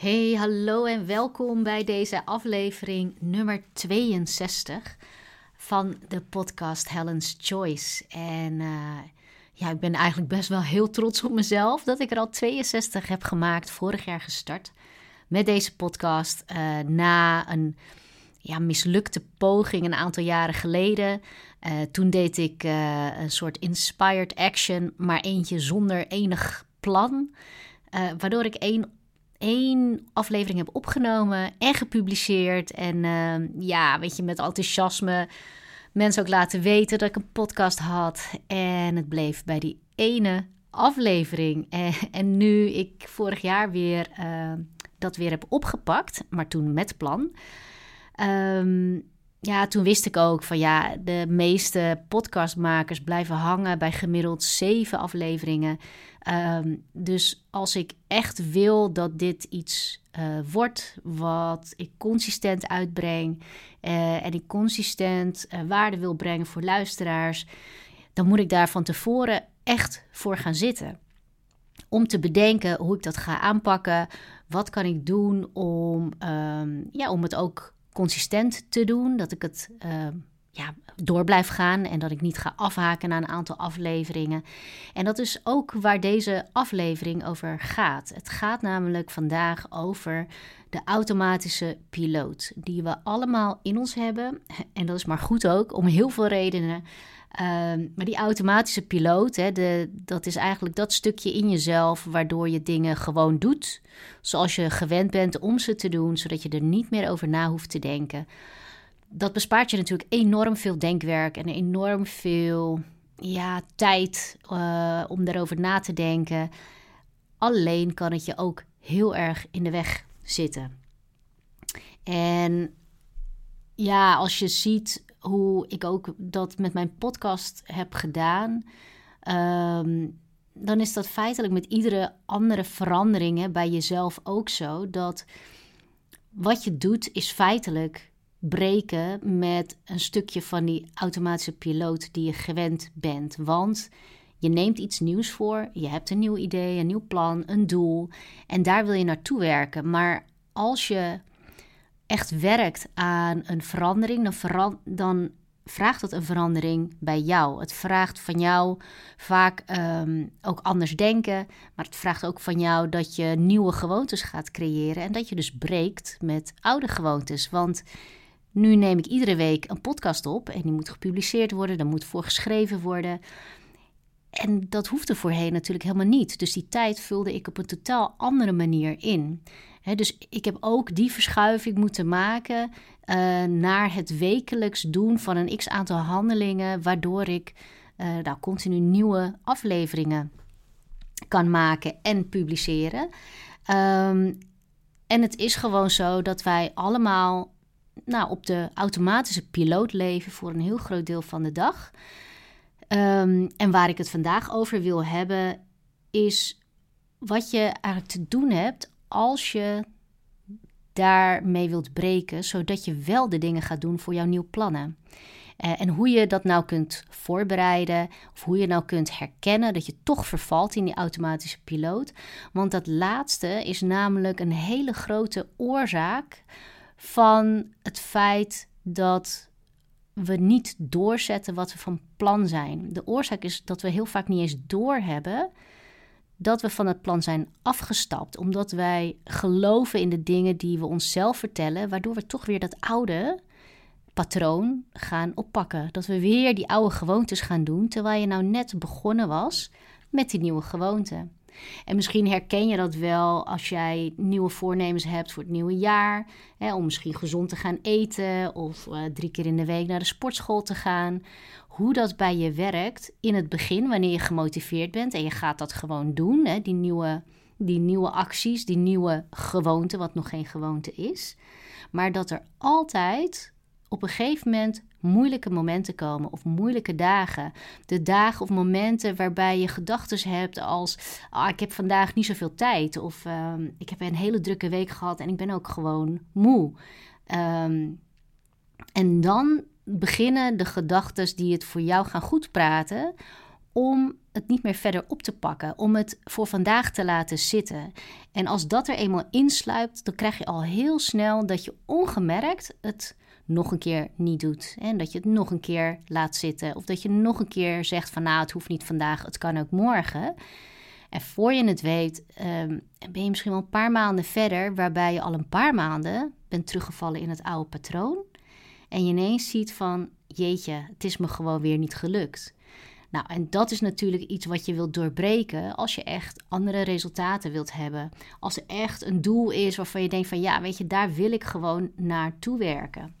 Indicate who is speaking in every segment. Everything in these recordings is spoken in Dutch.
Speaker 1: Hey, hallo en welkom bij deze aflevering nummer 62 van de podcast Helen's Choice. En uh, ja, ik ben eigenlijk best wel heel trots op mezelf dat ik er al 62 heb gemaakt, vorig jaar gestart met deze podcast. Uh, na een ja, mislukte poging een aantal jaren geleden. Uh, toen deed ik een soort inspired action, maar eentje zonder enig plan. waardoor ik één één aflevering heb opgenomen en gepubliceerd. En uh, ja, weet je, met enthousiasme mensen ook laten weten dat ik een podcast had. En het bleef bij die ene aflevering. En, en nu ik vorig jaar weer uh, dat weer heb opgepakt, maar toen met plan. Um, ja, toen wist ik ook van ja, de meeste podcastmakers blijven hangen bij gemiddeld zeven afleveringen. Um, dus als ik echt wil dat dit iets uh, wordt wat ik consistent uitbreng uh, en ik consistent uh, waarde wil brengen voor luisteraars, dan moet ik daar van tevoren echt voor gaan zitten. Om te bedenken hoe ik dat ga aanpakken. Wat kan ik doen om, um, ja, om het ook consistent te doen. Dat ik het uh, ja, door blijf gaan en dat ik niet ga afhaken na een aantal afleveringen. En dat is ook waar deze aflevering over gaat. Het gaat namelijk vandaag over de automatische piloot, die we allemaal in ons hebben. En dat is maar goed ook, om heel veel redenen. Ehm, maar die automatische piloot, hè, de, dat is eigenlijk dat stukje in jezelf waardoor je dingen gewoon doet. Zoals je gewend bent om ze te doen, zodat je er niet meer over na hoeft te denken. Dat bespaart je natuurlijk enorm veel denkwerk en enorm veel ja, tijd uh, om daarover na te denken. Alleen kan het je ook heel erg in de weg zitten. En ja, als je ziet hoe ik ook dat met mijn podcast heb gedaan, um, dan is dat feitelijk met iedere andere verandering hè, bij jezelf ook zo. Dat wat je doet is feitelijk breken met een stukje van die automatische piloot die je gewend bent. Want je neemt iets nieuws voor, je hebt een nieuw idee, een nieuw plan, een doel en daar wil je naartoe werken. Maar als je echt werkt aan een verandering, dan, vraagt dat een verandering bij jou. Het vraagt van jou vaak um, ook anders denken, maar het vraagt ook van jou dat je nieuwe gewoontes gaat creëren en dat je dus breekt met oude gewoontes. Want nu neem ik iedere week een podcast op en die moet gepubliceerd worden, daar moet voor geschreven worden. En dat hoefde voorheen natuurlijk helemaal niet. Dus die tijd vulde ik op een totaal andere manier in dus ik heb ook die verschuiving moeten maken uh, naar het wekelijks doen van een x aantal handelingen, waardoor ik uh, nou, continu nieuwe afleveringen kan maken en publiceren. Um, en het is gewoon zo dat wij allemaal nou, op de automatische piloot leven voor een heel groot deel van de dag. Um, en waar ik het vandaag over wil hebben, is wat je eigenlijk te doen hebt als je daarmee wilt breken, zodat je wel de dingen gaat doen voor jouw nieuw plannen. Uh, en hoe je dat nou kunt voorbereiden, of hoe je nou kunt herkennen dat je toch vervalt in die automatische piloot. Want dat laatste is namelijk een hele grote oorzaak van het feit dat we niet doorzetten wat we van plan zijn. De oorzaak is dat we heel vaak niet eens doorhebben dat we van het plan zijn afgestapt, omdat wij geloven in de dingen die we onszelf vertellen, waardoor we toch weer dat oude patroon gaan oppakken. Dat we weer die oude gewoontes gaan doen, terwijl je nou net begonnen was met die nieuwe gewoonte. En misschien herken je dat wel als jij nieuwe voornemens hebt voor het nieuwe jaar. Hè, om misschien gezond te gaan eten of uh, drie keer in de week naar de sportschool te gaan hoe dat bij je werkt in het begin, wanneer je gemotiveerd bent en je gaat dat gewoon doen, hè, die, nieuwe, die nieuwe acties, die nieuwe gewoonte, wat nog geen gewoonte is. Maar dat er altijd op een gegeven moment moeilijke momenten komen of moeilijke dagen. De dagen of momenten waarbij je gedachten hebt als: ah, ik heb vandaag niet zoveel tijd of uh, ik heb een hele drukke week gehad en ik ben ook gewoon moe. Um, en dan beginnen de gedachten die het voor jou gaan goed praten om het niet meer verder op te pakken, om het voor vandaag te laten zitten. En als dat er eenmaal insluipt, dan krijg je al heel snel dat je ongemerkt het nog een keer niet doet. En dat je het nog een keer laat zitten. Of dat je nog een keer zegt van nou, het hoeft niet vandaag, het kan ook morgen. En voor je het weet, ehm, ben je misschien wel een paar maanden verder, waarbij je al een paar maanden bent teruggevallen in het oude patroon. En je ineens ziet van, jeetje, het is me gewoon weer niet gelukt. Nou, en dat is natuurlijk iets wat je wilt doorbreken als je echt andere resultaten wilt hebben. Als er echt een doel is waarvan je denkt van, ja, weet je, daar wil ik gewoon naartoe werken.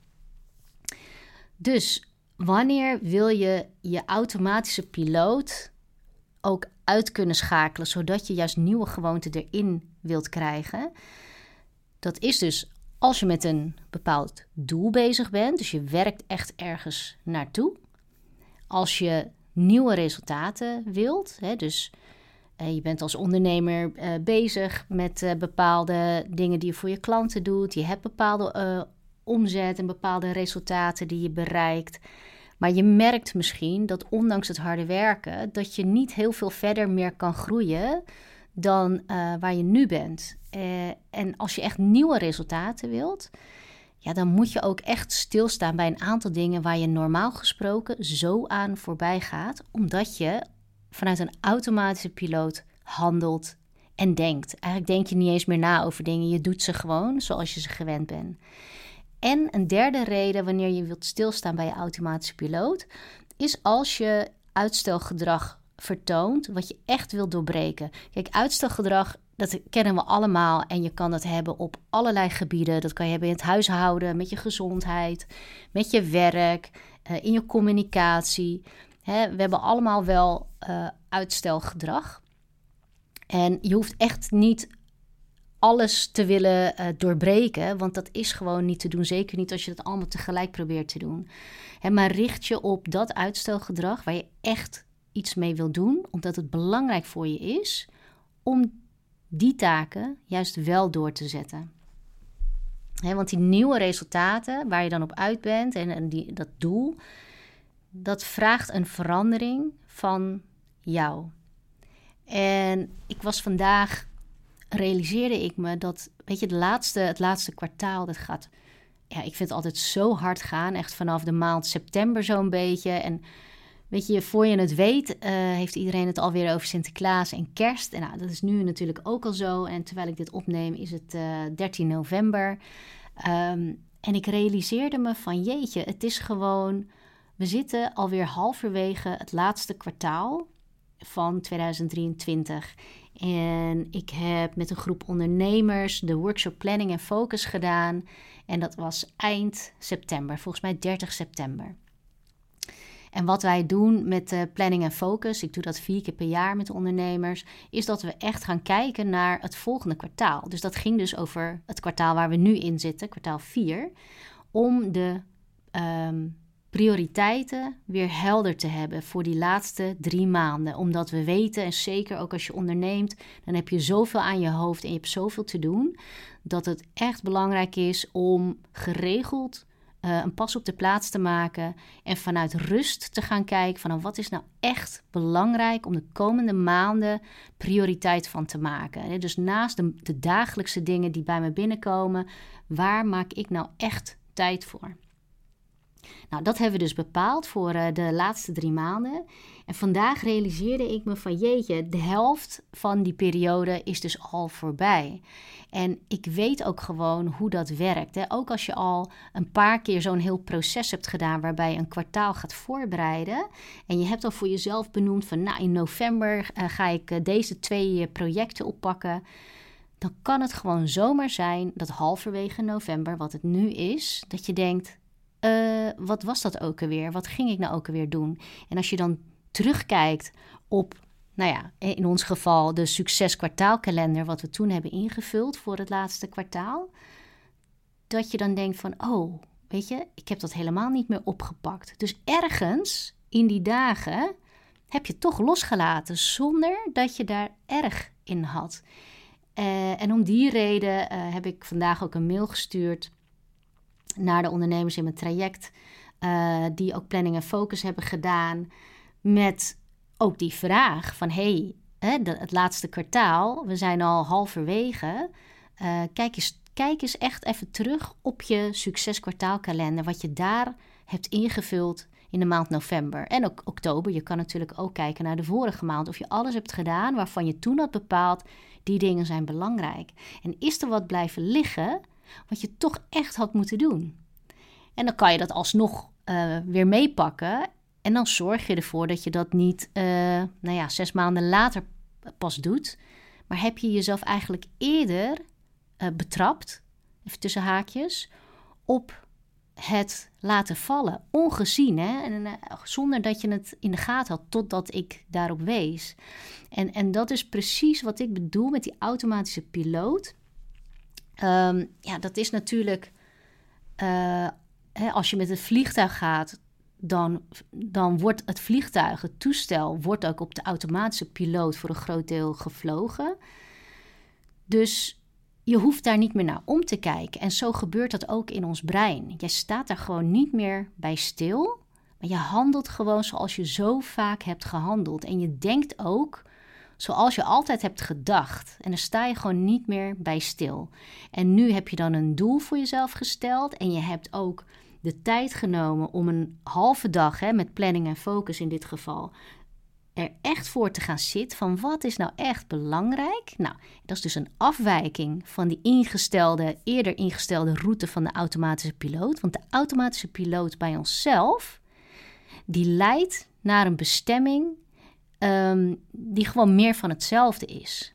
Speaker 1: Dus wanneer wil je je automatische piloot ook uit kunnen schakelen, zodat je juist nieuwe gewoonten erin wilt krijgen? Dat is dus als je met een bepaald doel bezig bent, dus je werkt echt ergens naartoe. Als je nieuwe resultaten wilt, hè, dus je bent als ondernemer uh, bezig met uh, bepaalde dingen die je voor je klanten doet, je hebt bepaalde omzet en bepaalde resultaten die je bereikt. Maar je merkt misschien dat ondanks het harde werken, dat je niet heel veel verder meer kan groeien dan uh, waar je nu bent. Uh, en als je echt nieuwe resultaten wilt, ja, dan moet je ook echt stilstaan bij een aantal dingen waar je normaal gesproken zo aan voorbij gaat, omdat je vanuit een automatische piloot handelt en denkt. Eigenlijk denk je niet eens meer na over dingen, je doet ze gewoon zoals je ze gewend bent. En een derde reden wanneer je wilt stilstaan bij je automatische piloot, is als je uitstelgedrag vertoont wat je echt wilt doorbreken. Kijk, uitstelgedrag, dat kennen we allemaal en je kan dat hebben op allerlei gebieden. Dat kan je hebben in het huishouden, met je gezondheid, met je werk, uh, in je communicatie. We hebben allemaal wel uh, uitstelgedrag. En je hoeft echt niet alles te willen uh, doorbreken, want dat is gewoon niet te doen. Zeker niet als je dat allemaal tegelijk probeert te doen. Hè, maar richt je op dat uitstelgedrag waar je echt iets mee wil doen, omdat het belangrijk voor je is om die taken juist wel door te zetten. Hè, want die nieuwe resultaten waar je dan op uit bent en, en die, dat doel, dat vraagt een verandering van jou. En ik was vandaag realiseerde ik me dat, weet je, de laatste, het laatste kwartaal, dat gaat, ja, ik vind het altijd zo hard gaan. Echt vanaf de maand september zo'n beetje. En weet je, voor je het weet, uh, heeft iedereen het alweer over Sinterklaas en kerst. En nou, dat is nu natuurlijk ook al zo. En terwijl ik dit opneem, is het uh, eh, 13 november. Um, en ik realiseerde me van, jeetje, het is gewoon... We zitten alweer halverwege het laatste kwartaal van 2023. En ik heb met een groep ondernemers de workshop Planning en Focus gedaan. En dat was eind september, volgens mij 30 september. En wat wij doen met planning en focus, ik doe dat vier keer per jaar met de ondernemers, is dat we echt gaan kijken naar het volgende kwartaal. Dus dat ging dus over het kwartaal waar we nu in zitten, kwartaal 4, om de um, prioriteiten weer helder te hebben voor die laatste drie maanden. Omdat we weten, en zeker ook als je onderneemt, dan heb je zoveel aan je hoofd en je hebt zoveel te doen, dat het echt belangrijk is om geregeld uh, een pas op de plaats te maken en vanuit rust te gaan kijken van nou, wat is nou echt belangrijk om de komende maanden prioriteit van te maken. Dus naast de, de dagelijkse dingen die bij me binnenkomen, waar maak ik nou echt tijd voor? Nou, dat hebben we dus bepaald voor uh, de laatste drie maanden. En vandaag realiseerde ik me van jeetje, de helft van die periode is dus al voorbij. En ik weet ook gewoon hoe dat werkt. Hè. Ook als je al een paar keer zo'n heel proces hebt gedaan waarbij je een kwartaal gaat voorbereiden. En je hebt al voor jezelf benoemd van nou in november uh, ga ik uh, deze twee projecten oppakken dan kan het gewoon zomaar zijn dat halverwege november, wat het nu is, dat je denkt: uh, wat was dat ook alweer? Wat ging ik nou ook alweer doen? En als je dan terugkijkt op, nou ja, in ons geval de succeskwartaalkalender, wat we toen hebben ingevuld voor het laatste kwartaal, dat je dan denkt van, oh, weet je, ik heb dat helemaal niet meer opgepakt. Dus ergens in die dagen heb je toch losgelaten zonder dat je daar erg in had. Uh, en om die reden uh, heb ik vandaag ook een mail gestuurd naar de ondernemers in mijn traject, uh, die ook planning en focus hebben gedaan, met ook die vraag van hey, hè, het laatste kwartaal, we zijn al halverwege. Uh, kijk, eens, kijk eens echt even terug op je succeskwartaalkalender, wat je daar hebt ingevuld in de maand november en ook oktober. Je kan natuurlijk ook kijken naar de vorige maand of je alles hebt gedaan waarvan je toen had bepaald, die dingen zijn belangrijk. En is er wat blijven liggen wat je toch echt had moeten doen? En dan kan je dat alsnog uh, weer meepakken. En dan zorg je ervoor dat je dat niet, uh, nou ja, zes maanden later pas doet. Maar heb je jezelf eigenlijk eerder uh, betrapt, even tussen haakjes, op het laten vallen, ongezien, hè? En, zonder dat je het in de gaten had, totdat ik daarop wees. En, en dat is precies wat ik bedoel met die automatische piloot. Um, ja, dat is natuurlijk, uh, hè, als je met het vliegtuig gaat, dan, dan wordt het vliegtuig, het toestel, wordt ook op de automatische piloot voor een groot deel gevlogen. Dus je hoeft daar niet meer naar om te kijken. En zo gebeurt dat ook in ons brein. Je staat daar gewoon niet meer bij stil. Maar je handelt gewoon zoals je zo vaak hebt gehandeld. En je denkt ook zoals je altijd hebt gedacht. En dan sta je gewoon niet meer bij stil. En nu heb je dan een doel voor jezelf gesteld. En je hebt ook de tijd genomen om een halve dag, hè, met planning en focus in dit geval, er echt voor te gaan zitten van wat is nou echt belangrijk. Nou, dat is dus een afwijking van die ingestelde, eerder ingestelde route van de automatische piloot. Want de automatische piloot bij onszelf, die leidt naar een bestemming um, die gewoon meer van hetzelfde is.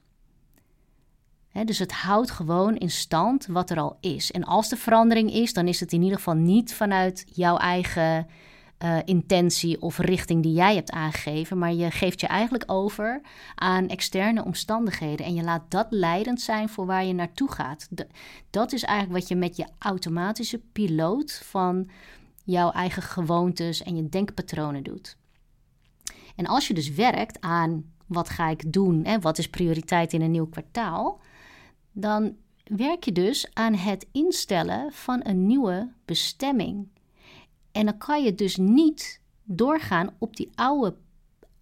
Speaker 1: dus het houdt gewoon in stand wat er al is. En als er verandering is, dan is het in ieder geval niet vanuit jouw eigen uh, intentie of richting die jij hebt aangegeven, maar je geeft je eigenlijk over aan externe omstandigheden en je laat dat leidend zijn voor waar je naartoe gaat. dat is eigenlijk wat je met je automatische piloot van jouw eigen gewoontes en je denkpatronen doet. En als je dus werkt aan wat ga ik doen en wat is prioriteit in een nieuw kwartaal, dan werk je dus aan het instellen van een nieuwe bestemming. En dan kan je dus niet doorgaan op die oude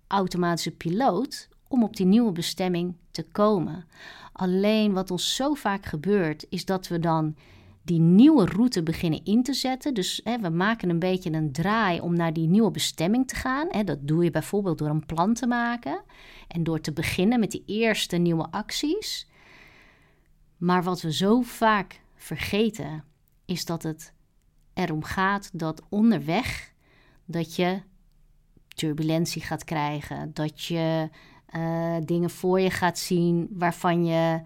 Speaker 1: automatische piloot om op die nieuwe bestemming te komen. Alleen wat ons zo vaak gebeurt, is dat we dan die nieuwe route beginnen in te zetten. Dus hè, we maken een beetje een draai om naar die nieuwe bestemming te gaan. Hè, dat doe je bijvoorbeeld door een plan te maken en door te beginnen met die eerste nieuwe acties. Maar wat we zo vaak vergeten, is dat het erom gaat dat onderweg dat je turbulentie gaat krijgen, dat je uh, dingen voor je gaat zien waarvan je,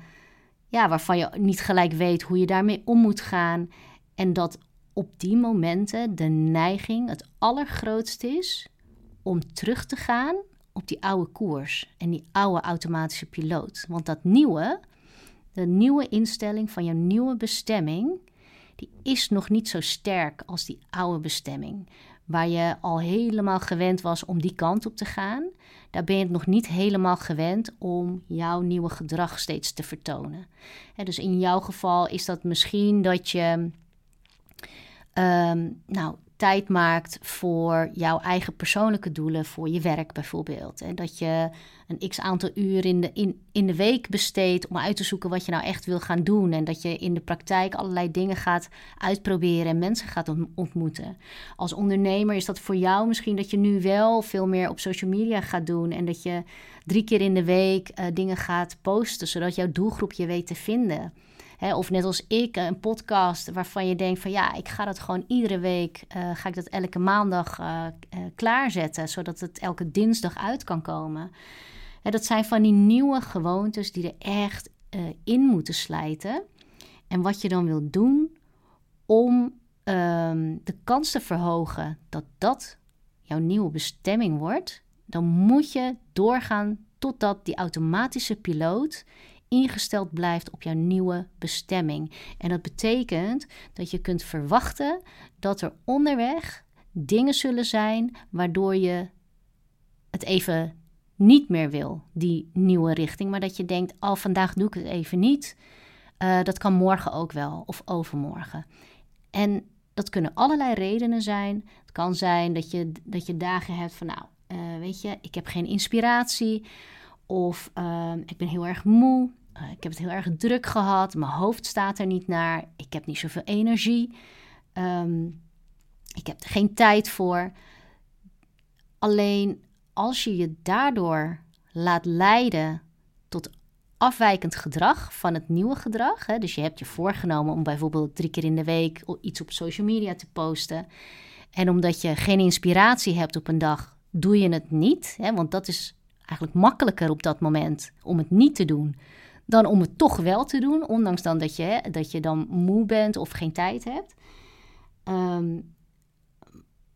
Speaker 1: ja, waarvan je niet gelijk weet hoe je daarmee om moet gaan. En dat op die momenten de neiging het allergrootst is om terug te gaan op die oude koers en die oude automatische piloot. Want dat nieuwe, de nieuwe instelling van jouw nieuwe bestemming, die is nog niet zo sterk als die oude bestemming. Waar je al helemaal gewend was om die kant op te gaan, daar ben je het nog niet helemaal gewend om jouw nieuwe gedrag steeds te vertonen. dus in jouw geval is dat misschien dat je um, nou, tijd maakt voor jouw eigen persoonlijke doelen, voor je werk bijvoorbeeld. En dat je een x aantal uur in de, in, in de week besteedt om uit te zoeken wat je nou echt wil gaan doen. En dat je in de praktijk allerlei dingen gaat uitproberen en mensen gaat ontmoeten. Als ondernemer is dat voor jou misschien dat je nu wel veel meer op social media gaat doen en dat je drie keer in de week uh, dingen gaat posten, zodat jouw doelgroep je weet te vinden of net als ik, een podcast waarvan je denkt van ja, ik ga dat gewoon iedere week, uh, ga ik dat elke maandag uh, klaarzetten, zodat het elke dinsdag uit kan komen. dat zijn van die nieuwe gewoontes die er echt in moeten slijten. En wat je dan wilt doen om um, de kans te verhogen dat dat jouw nieuwe bestemming wordt, dan moet je doorgaan totdat die automatische piloot ingesteld blijft op jouw nieuwe bestemming. En dat betekent dat je kunt verwachten dat er onderweg dingen zullen zijn waardoor je het even niet meer wil, die nieuwe richting. Maar dat je denkt, oh vandaag doe ik het even niet. Uh, dat kan morgen ook wel of overmorgen. En dat kunnen allerlei redenen zijn. Het kan zijn dat je, dat je dagen hebt van, nou, eh, weet je, ik heb geen inspiratie. Of ehm, ik ben heel erg moe. Eh, ik heb het heel erg druk gehad. Mijn hoofd staat er niet naar. Ik heb niet zoveel energie. Ehm, ik heb er geen tijd voor. Alleen als je je daardoor laat leiden tot afwijkend gedrag van het nieuwe gedrag. Hè, dus je hebt je voorgenomen om bijvoorbeeld drie keer in de week iets op social media te posten. En omdat je geen inspiratie hebt op een dag, doe je het niet. Hè, want dat is eigenlijk makkelijker op dat moment om het niet te doen. Dan om het toch wel te doen, ondanks dan dat je, dat je dan moe bent of geen tijd hebt. Ehm,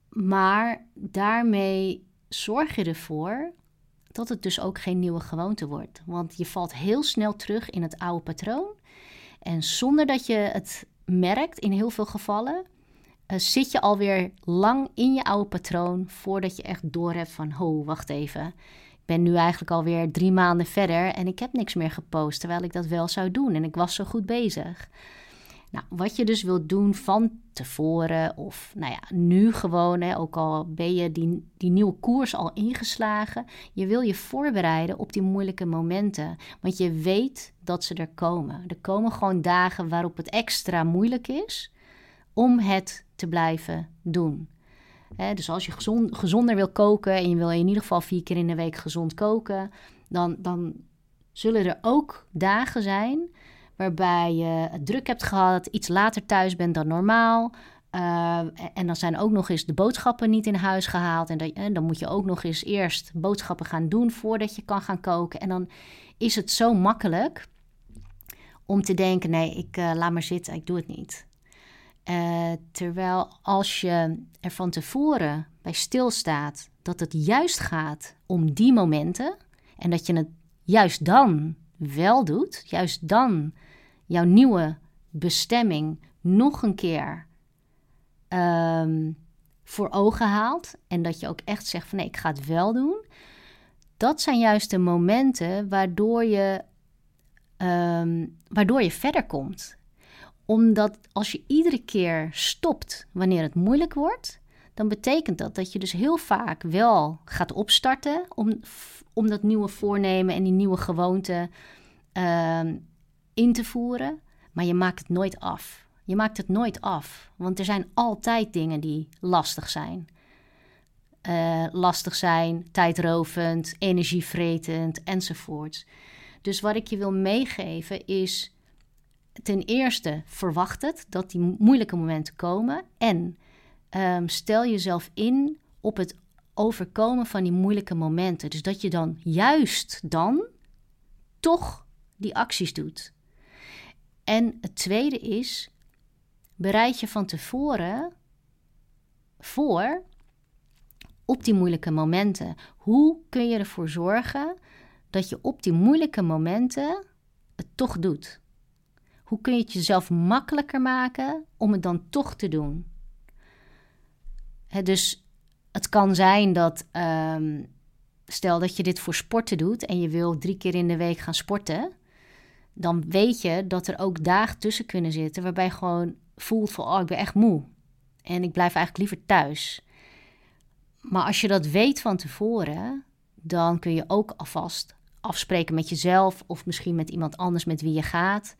Speaker 1: maar daarmee zorg je ervoor dat het dus ook geen nieuwe gewoonte wordt. Want je valt heel snel terug in het oude patroon. En zonder dat je het merkt, in heel veel gevallen, uh, zit je alweer lang in je oude patroon voordat je echt doorhebt van, ho, wacht even. Ben nu eigenlijk alweer drie maanden verder en ik heb niks meer gepost, terwijl ik dat wel zou doen en ik was zo goed bezig. Nou, wat je dus wilt doen van tevoren of nou ja, nu gewoon, hè, ook al ben je die, die nieuwe koers al ingeslagen, je wil je voorbereiden op die moeilijke momenten. Want je weet dat ze er komen. Er komen gewoon dagen waarop het extra moeilijk is om het te blijven doen. Dus als je gezond, gezonder wil koken en je wil in ieder geval vier keer in de week gezond koken, dan, dan zullen er ook dagen zijn waarbij je druk hebt gehad, iets later thuis bent dan normaal. Uh, en dan zijn ook nog eens de boodschappen niet in huis gehaald. En, dan, moet je ook nog eens eerst boodschappen gaan doen voordat je kan gaan koken. En dan is het zo makkelijk om te denken: nee, ik uh, laat maar zitten, ik doe het niet. Uh, terwijl als je er van tevoren bij stilstaat dat het juist gaat om die momenten en dat je het juist dan wel doet, juist dan jouw nieuwe bestemming nog een keer um, voor ogen haalt en dat je ook echt zegt van nee, ik ga het wel doen. Dat zijn juist de momenten waardoor je, um, waardoor je verder komt. Omdat als je iedere keer stopt wanneer het moeilijk wordt, dan betekent dat dat je dus heel vaak wel gaat opstarten om, om dat nieuwe voornemen en die nieuwe gewoonte uh, in te voeren, maar je maakt het nooit af. Je maakt het nooit af, want er zijn altijd dingen die lastig zijn. Uh, lastig zijn, tijdrovend, energievretend enzovoorts. Dus wat ik je wil meegeven is ten eerste verwacht het dat die moeilijke momenten komen en um, stel jezelf in op het overkomen van die moeilijke momenten. Dus dat je dan juist dan toch die acties doet. En het tweede is, bereid je van tevoren voor op die moeilijke momenten. Hoe kun je ervoor zorgen dat je op die moeilijke momenten het toch doet? Hoe kun je het jezelf makkelijker maken om het dan toch te doen? dus het kan zijn dat, um, stel dat je dit voor sporten doet en je wil drie keer in de week gaan sporten, dan weet je dat er ook dagen tussen kunnen zitten waarbij je gewoon voelt van, oh, ik ben echt moe. En ik blijf eigenlijk liever thuis. Maar als je dat weet van tevoren, dan kun je ook alvast afspreken met jezelf of misschien met iemand anders met wie je gaat.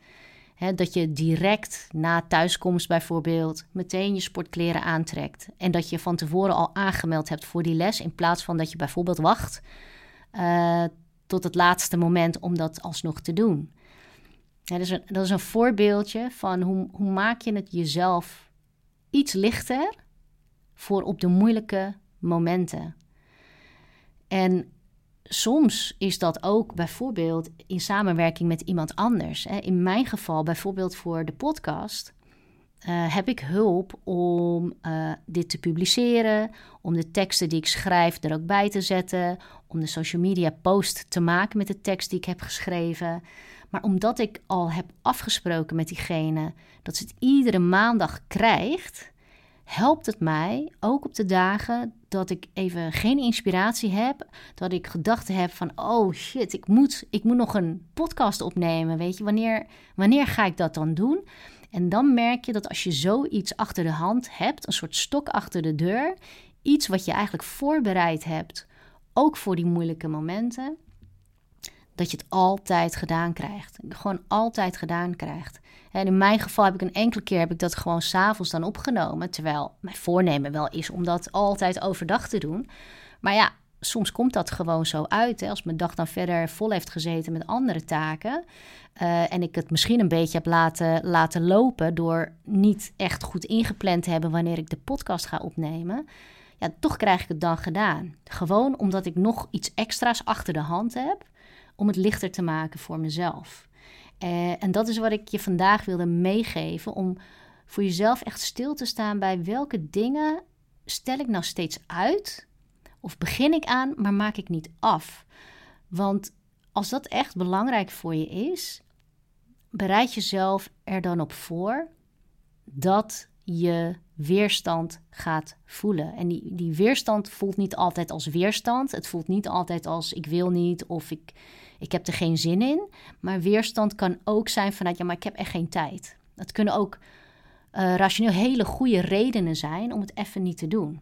Speaker 1: Dat je direct na thuiskomst bijvoorbeeld meteen je sportkleren aantrekt. En dat je van tevoren al aangemeld hebt voor die les. In plaats van dat je bijvoorbeeld wacht uh, tot het laatste moment om dat alsnog te doen. Dat, is een, dat is een voorbeeldje van hoe, hoe maak je het jezelf iets lichter voor op de moeilijke momenten. En soms is dat ook bijvoorbeeld in samenwerking met iemand anders. In mijn geval, bijvoorbeeld voor de podcast, uh, heb ik hulp om uh, dit te publiceren, om de teksten die ik schrijf er ook bij te zetten, om de social media post te maken met de tekst die ik heb geschreven. Maar omdat ik al heb afgesproken met diegene dat ze het iedere maandag krijgt, helpt het mij ook op de dagen dat ik even geen inspiratie heb, dat ik gedachten heb van oh shit, ik moet, ik moet nog een podcast opnemen, weet je, wanneer, wanneer ga ik dat dan doen? En dan merk je dat als je zoiets achter de hand hebt, een soort stok achter de deur, iets wat je eigenlijk voorbereid hebt ook voor die moeilijke momenten, dat je het altijd gedaan krijgt. Gewoon altijd gedaan krijgt. En in mijn geval heb ik een enkele keer heb ik dat gewoon s'avonds dan opgenomen. Terwijl mijn voornemen wel is om dat altijd overdag te doen. Maar ja, soms komt dat gewoon zo uit. Hè? Als mijn dag dan verder vol heeft gezeten met andere taken. Uh, en ik het misschien een beetje heb laten, laten lopen door niet echt goed ingepland te hebben wanneer ik de podcast ga opnemen. Ja, toch krijg ik het dan gedaan. Gewoon omdat ik nog iets extra's achter de hand heb om het lichter te maken voor mezelf. Uh, en dat is wat ik je vandaag wilde meegeven. Om voor jezelf echt stil te staan bij welke dingen stel ik nou steeds uit of begin ik aan, maar maak ik niet af? Want als dat echt belangrijk voor je is, bereid jezelf er dan op voor dat je weerstand gaat voelen. En die, die weerstand voelt niet altijd als weerstand. Het voelt niet altijd als ik wil niet of ik, ik heb er geen zin in. Maar weerstand kan ook zijn vanuit ja, maar ik heb echt geen tijd. Dat kunnen ook uh, rationeel hele goede redenen zijn om het even niet te doen.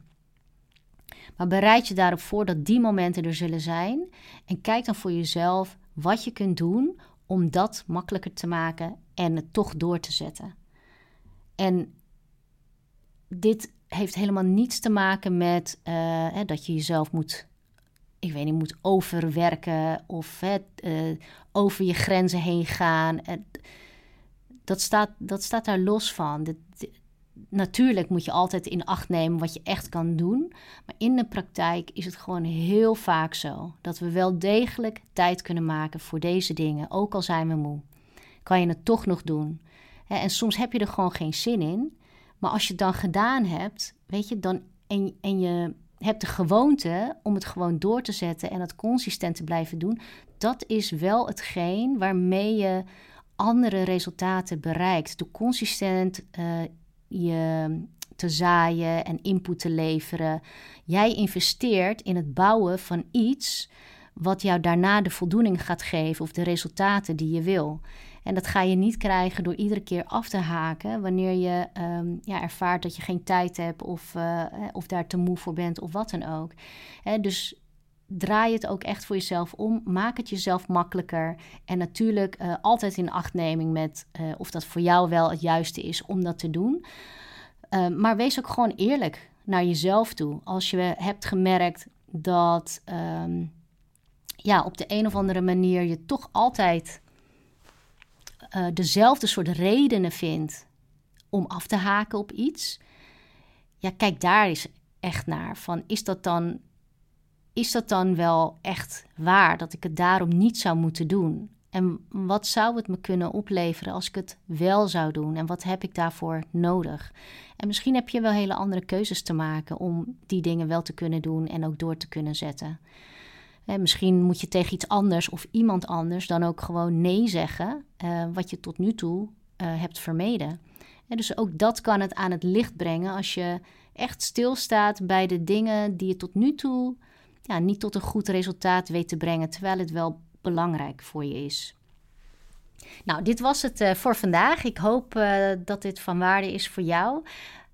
Speaker 1: Maar bereid je daarop voor dat die momenten er zullen zijn. En kijk dan voor jezelf wat je kunt doen om dat makkelijker te maken en het toch door te zetten. En dit heeft helemaal niets te maken met uh, hè, dat je jezelf moet, ik weet niet, moet overwerken of hè, uh, over je grenzen heen gaan. dat, staat, dat staat daar los van. Natuurlijk moet je altijd in acht nemen wat je echt kan doen. Maar in de praktijk is het gewoon heel vaak zo dat we wel degelijk tijd kunnen maken voor deze dingen, ook al zijn we moe. Kan je het toch nog doen? En soms heb je er gewoon geen zin in. Maar als je het dan gedaan hebt, weet je, dan en, en je hebt de gewoonte om het gewoon door te zetten en het consistent te blijven doen, dat is wel hetgeen waarmee je andere resultaten bereikt. Door consistent uh, je te zaaien en input te leveren. Jij investeert in het bouwen van iets wat jou daarna de voldoening gaat geven of de resultaten die je wil. En dat ga je niet krijgen door iedere keer af te haken wanneer je um, ja, ervaart dat je geen tijd hebt of, uh, of daar te moe voor bent of wat dan ook. dus draai het ook echt voor jezelf om. Maak het jezelf makkelijker. En natuurlijk uh, altijd in achtneming met uh, of dat voor jou wel het juiste is om dat te doen. Uh, maar wees ook gewoon eerlijk naar jezelf toe. Als je hebt gemerkt dat um, ja, op de een of andere manier je toch altijd dezelfde soort redenen vindt om af te haken op iets. Ja, kijk daar eens echt naar. Van is dat dan is dat dan wel echt waar dat ik het daarom niet zou moeten doen? En wat zou het me kunnen opleveren als ik het wel zou doen? En wat heb ik daarvoor nodig? En misschien heb je wel hele andere keuzes te maken om die dingen wel te kunnen doen en ook door te kunnen zetten. En misschien moet je tegen iets anders of iemand anders dan ook gewoon nee zeggen, uh, wat je tot nu toe uh, hebt vermeden. En dus ook dat kan het aan het licht brengen als je echt stilstaat bij de dingen die je tot nu toe ja, niet tot een goed resultaat weet te brengen, terwijl het wel belangrijk voor je is. Nou, dit was het uh, voor vandaag. Ik hoop dat dit van waarde is voor jou.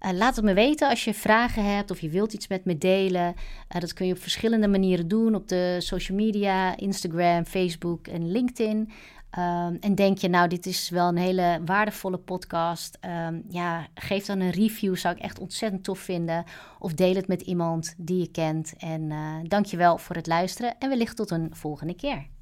Speaker 1: Uh, laat het me weten als je vragen hebt of je wilt iets met me delen. dat kun je op verschillende manieren doen op de social media, Instagram, Facebook en LinkedIn. Um, en denk je, nou, dit is wel een hele waardevolle podcast. Um, ja, geef dan een review, zou ik echt ontzettend tof vinden. Of deel het met iemand die je kent. En dank je wel voor het luisteren en wellicht tot een volgende keer.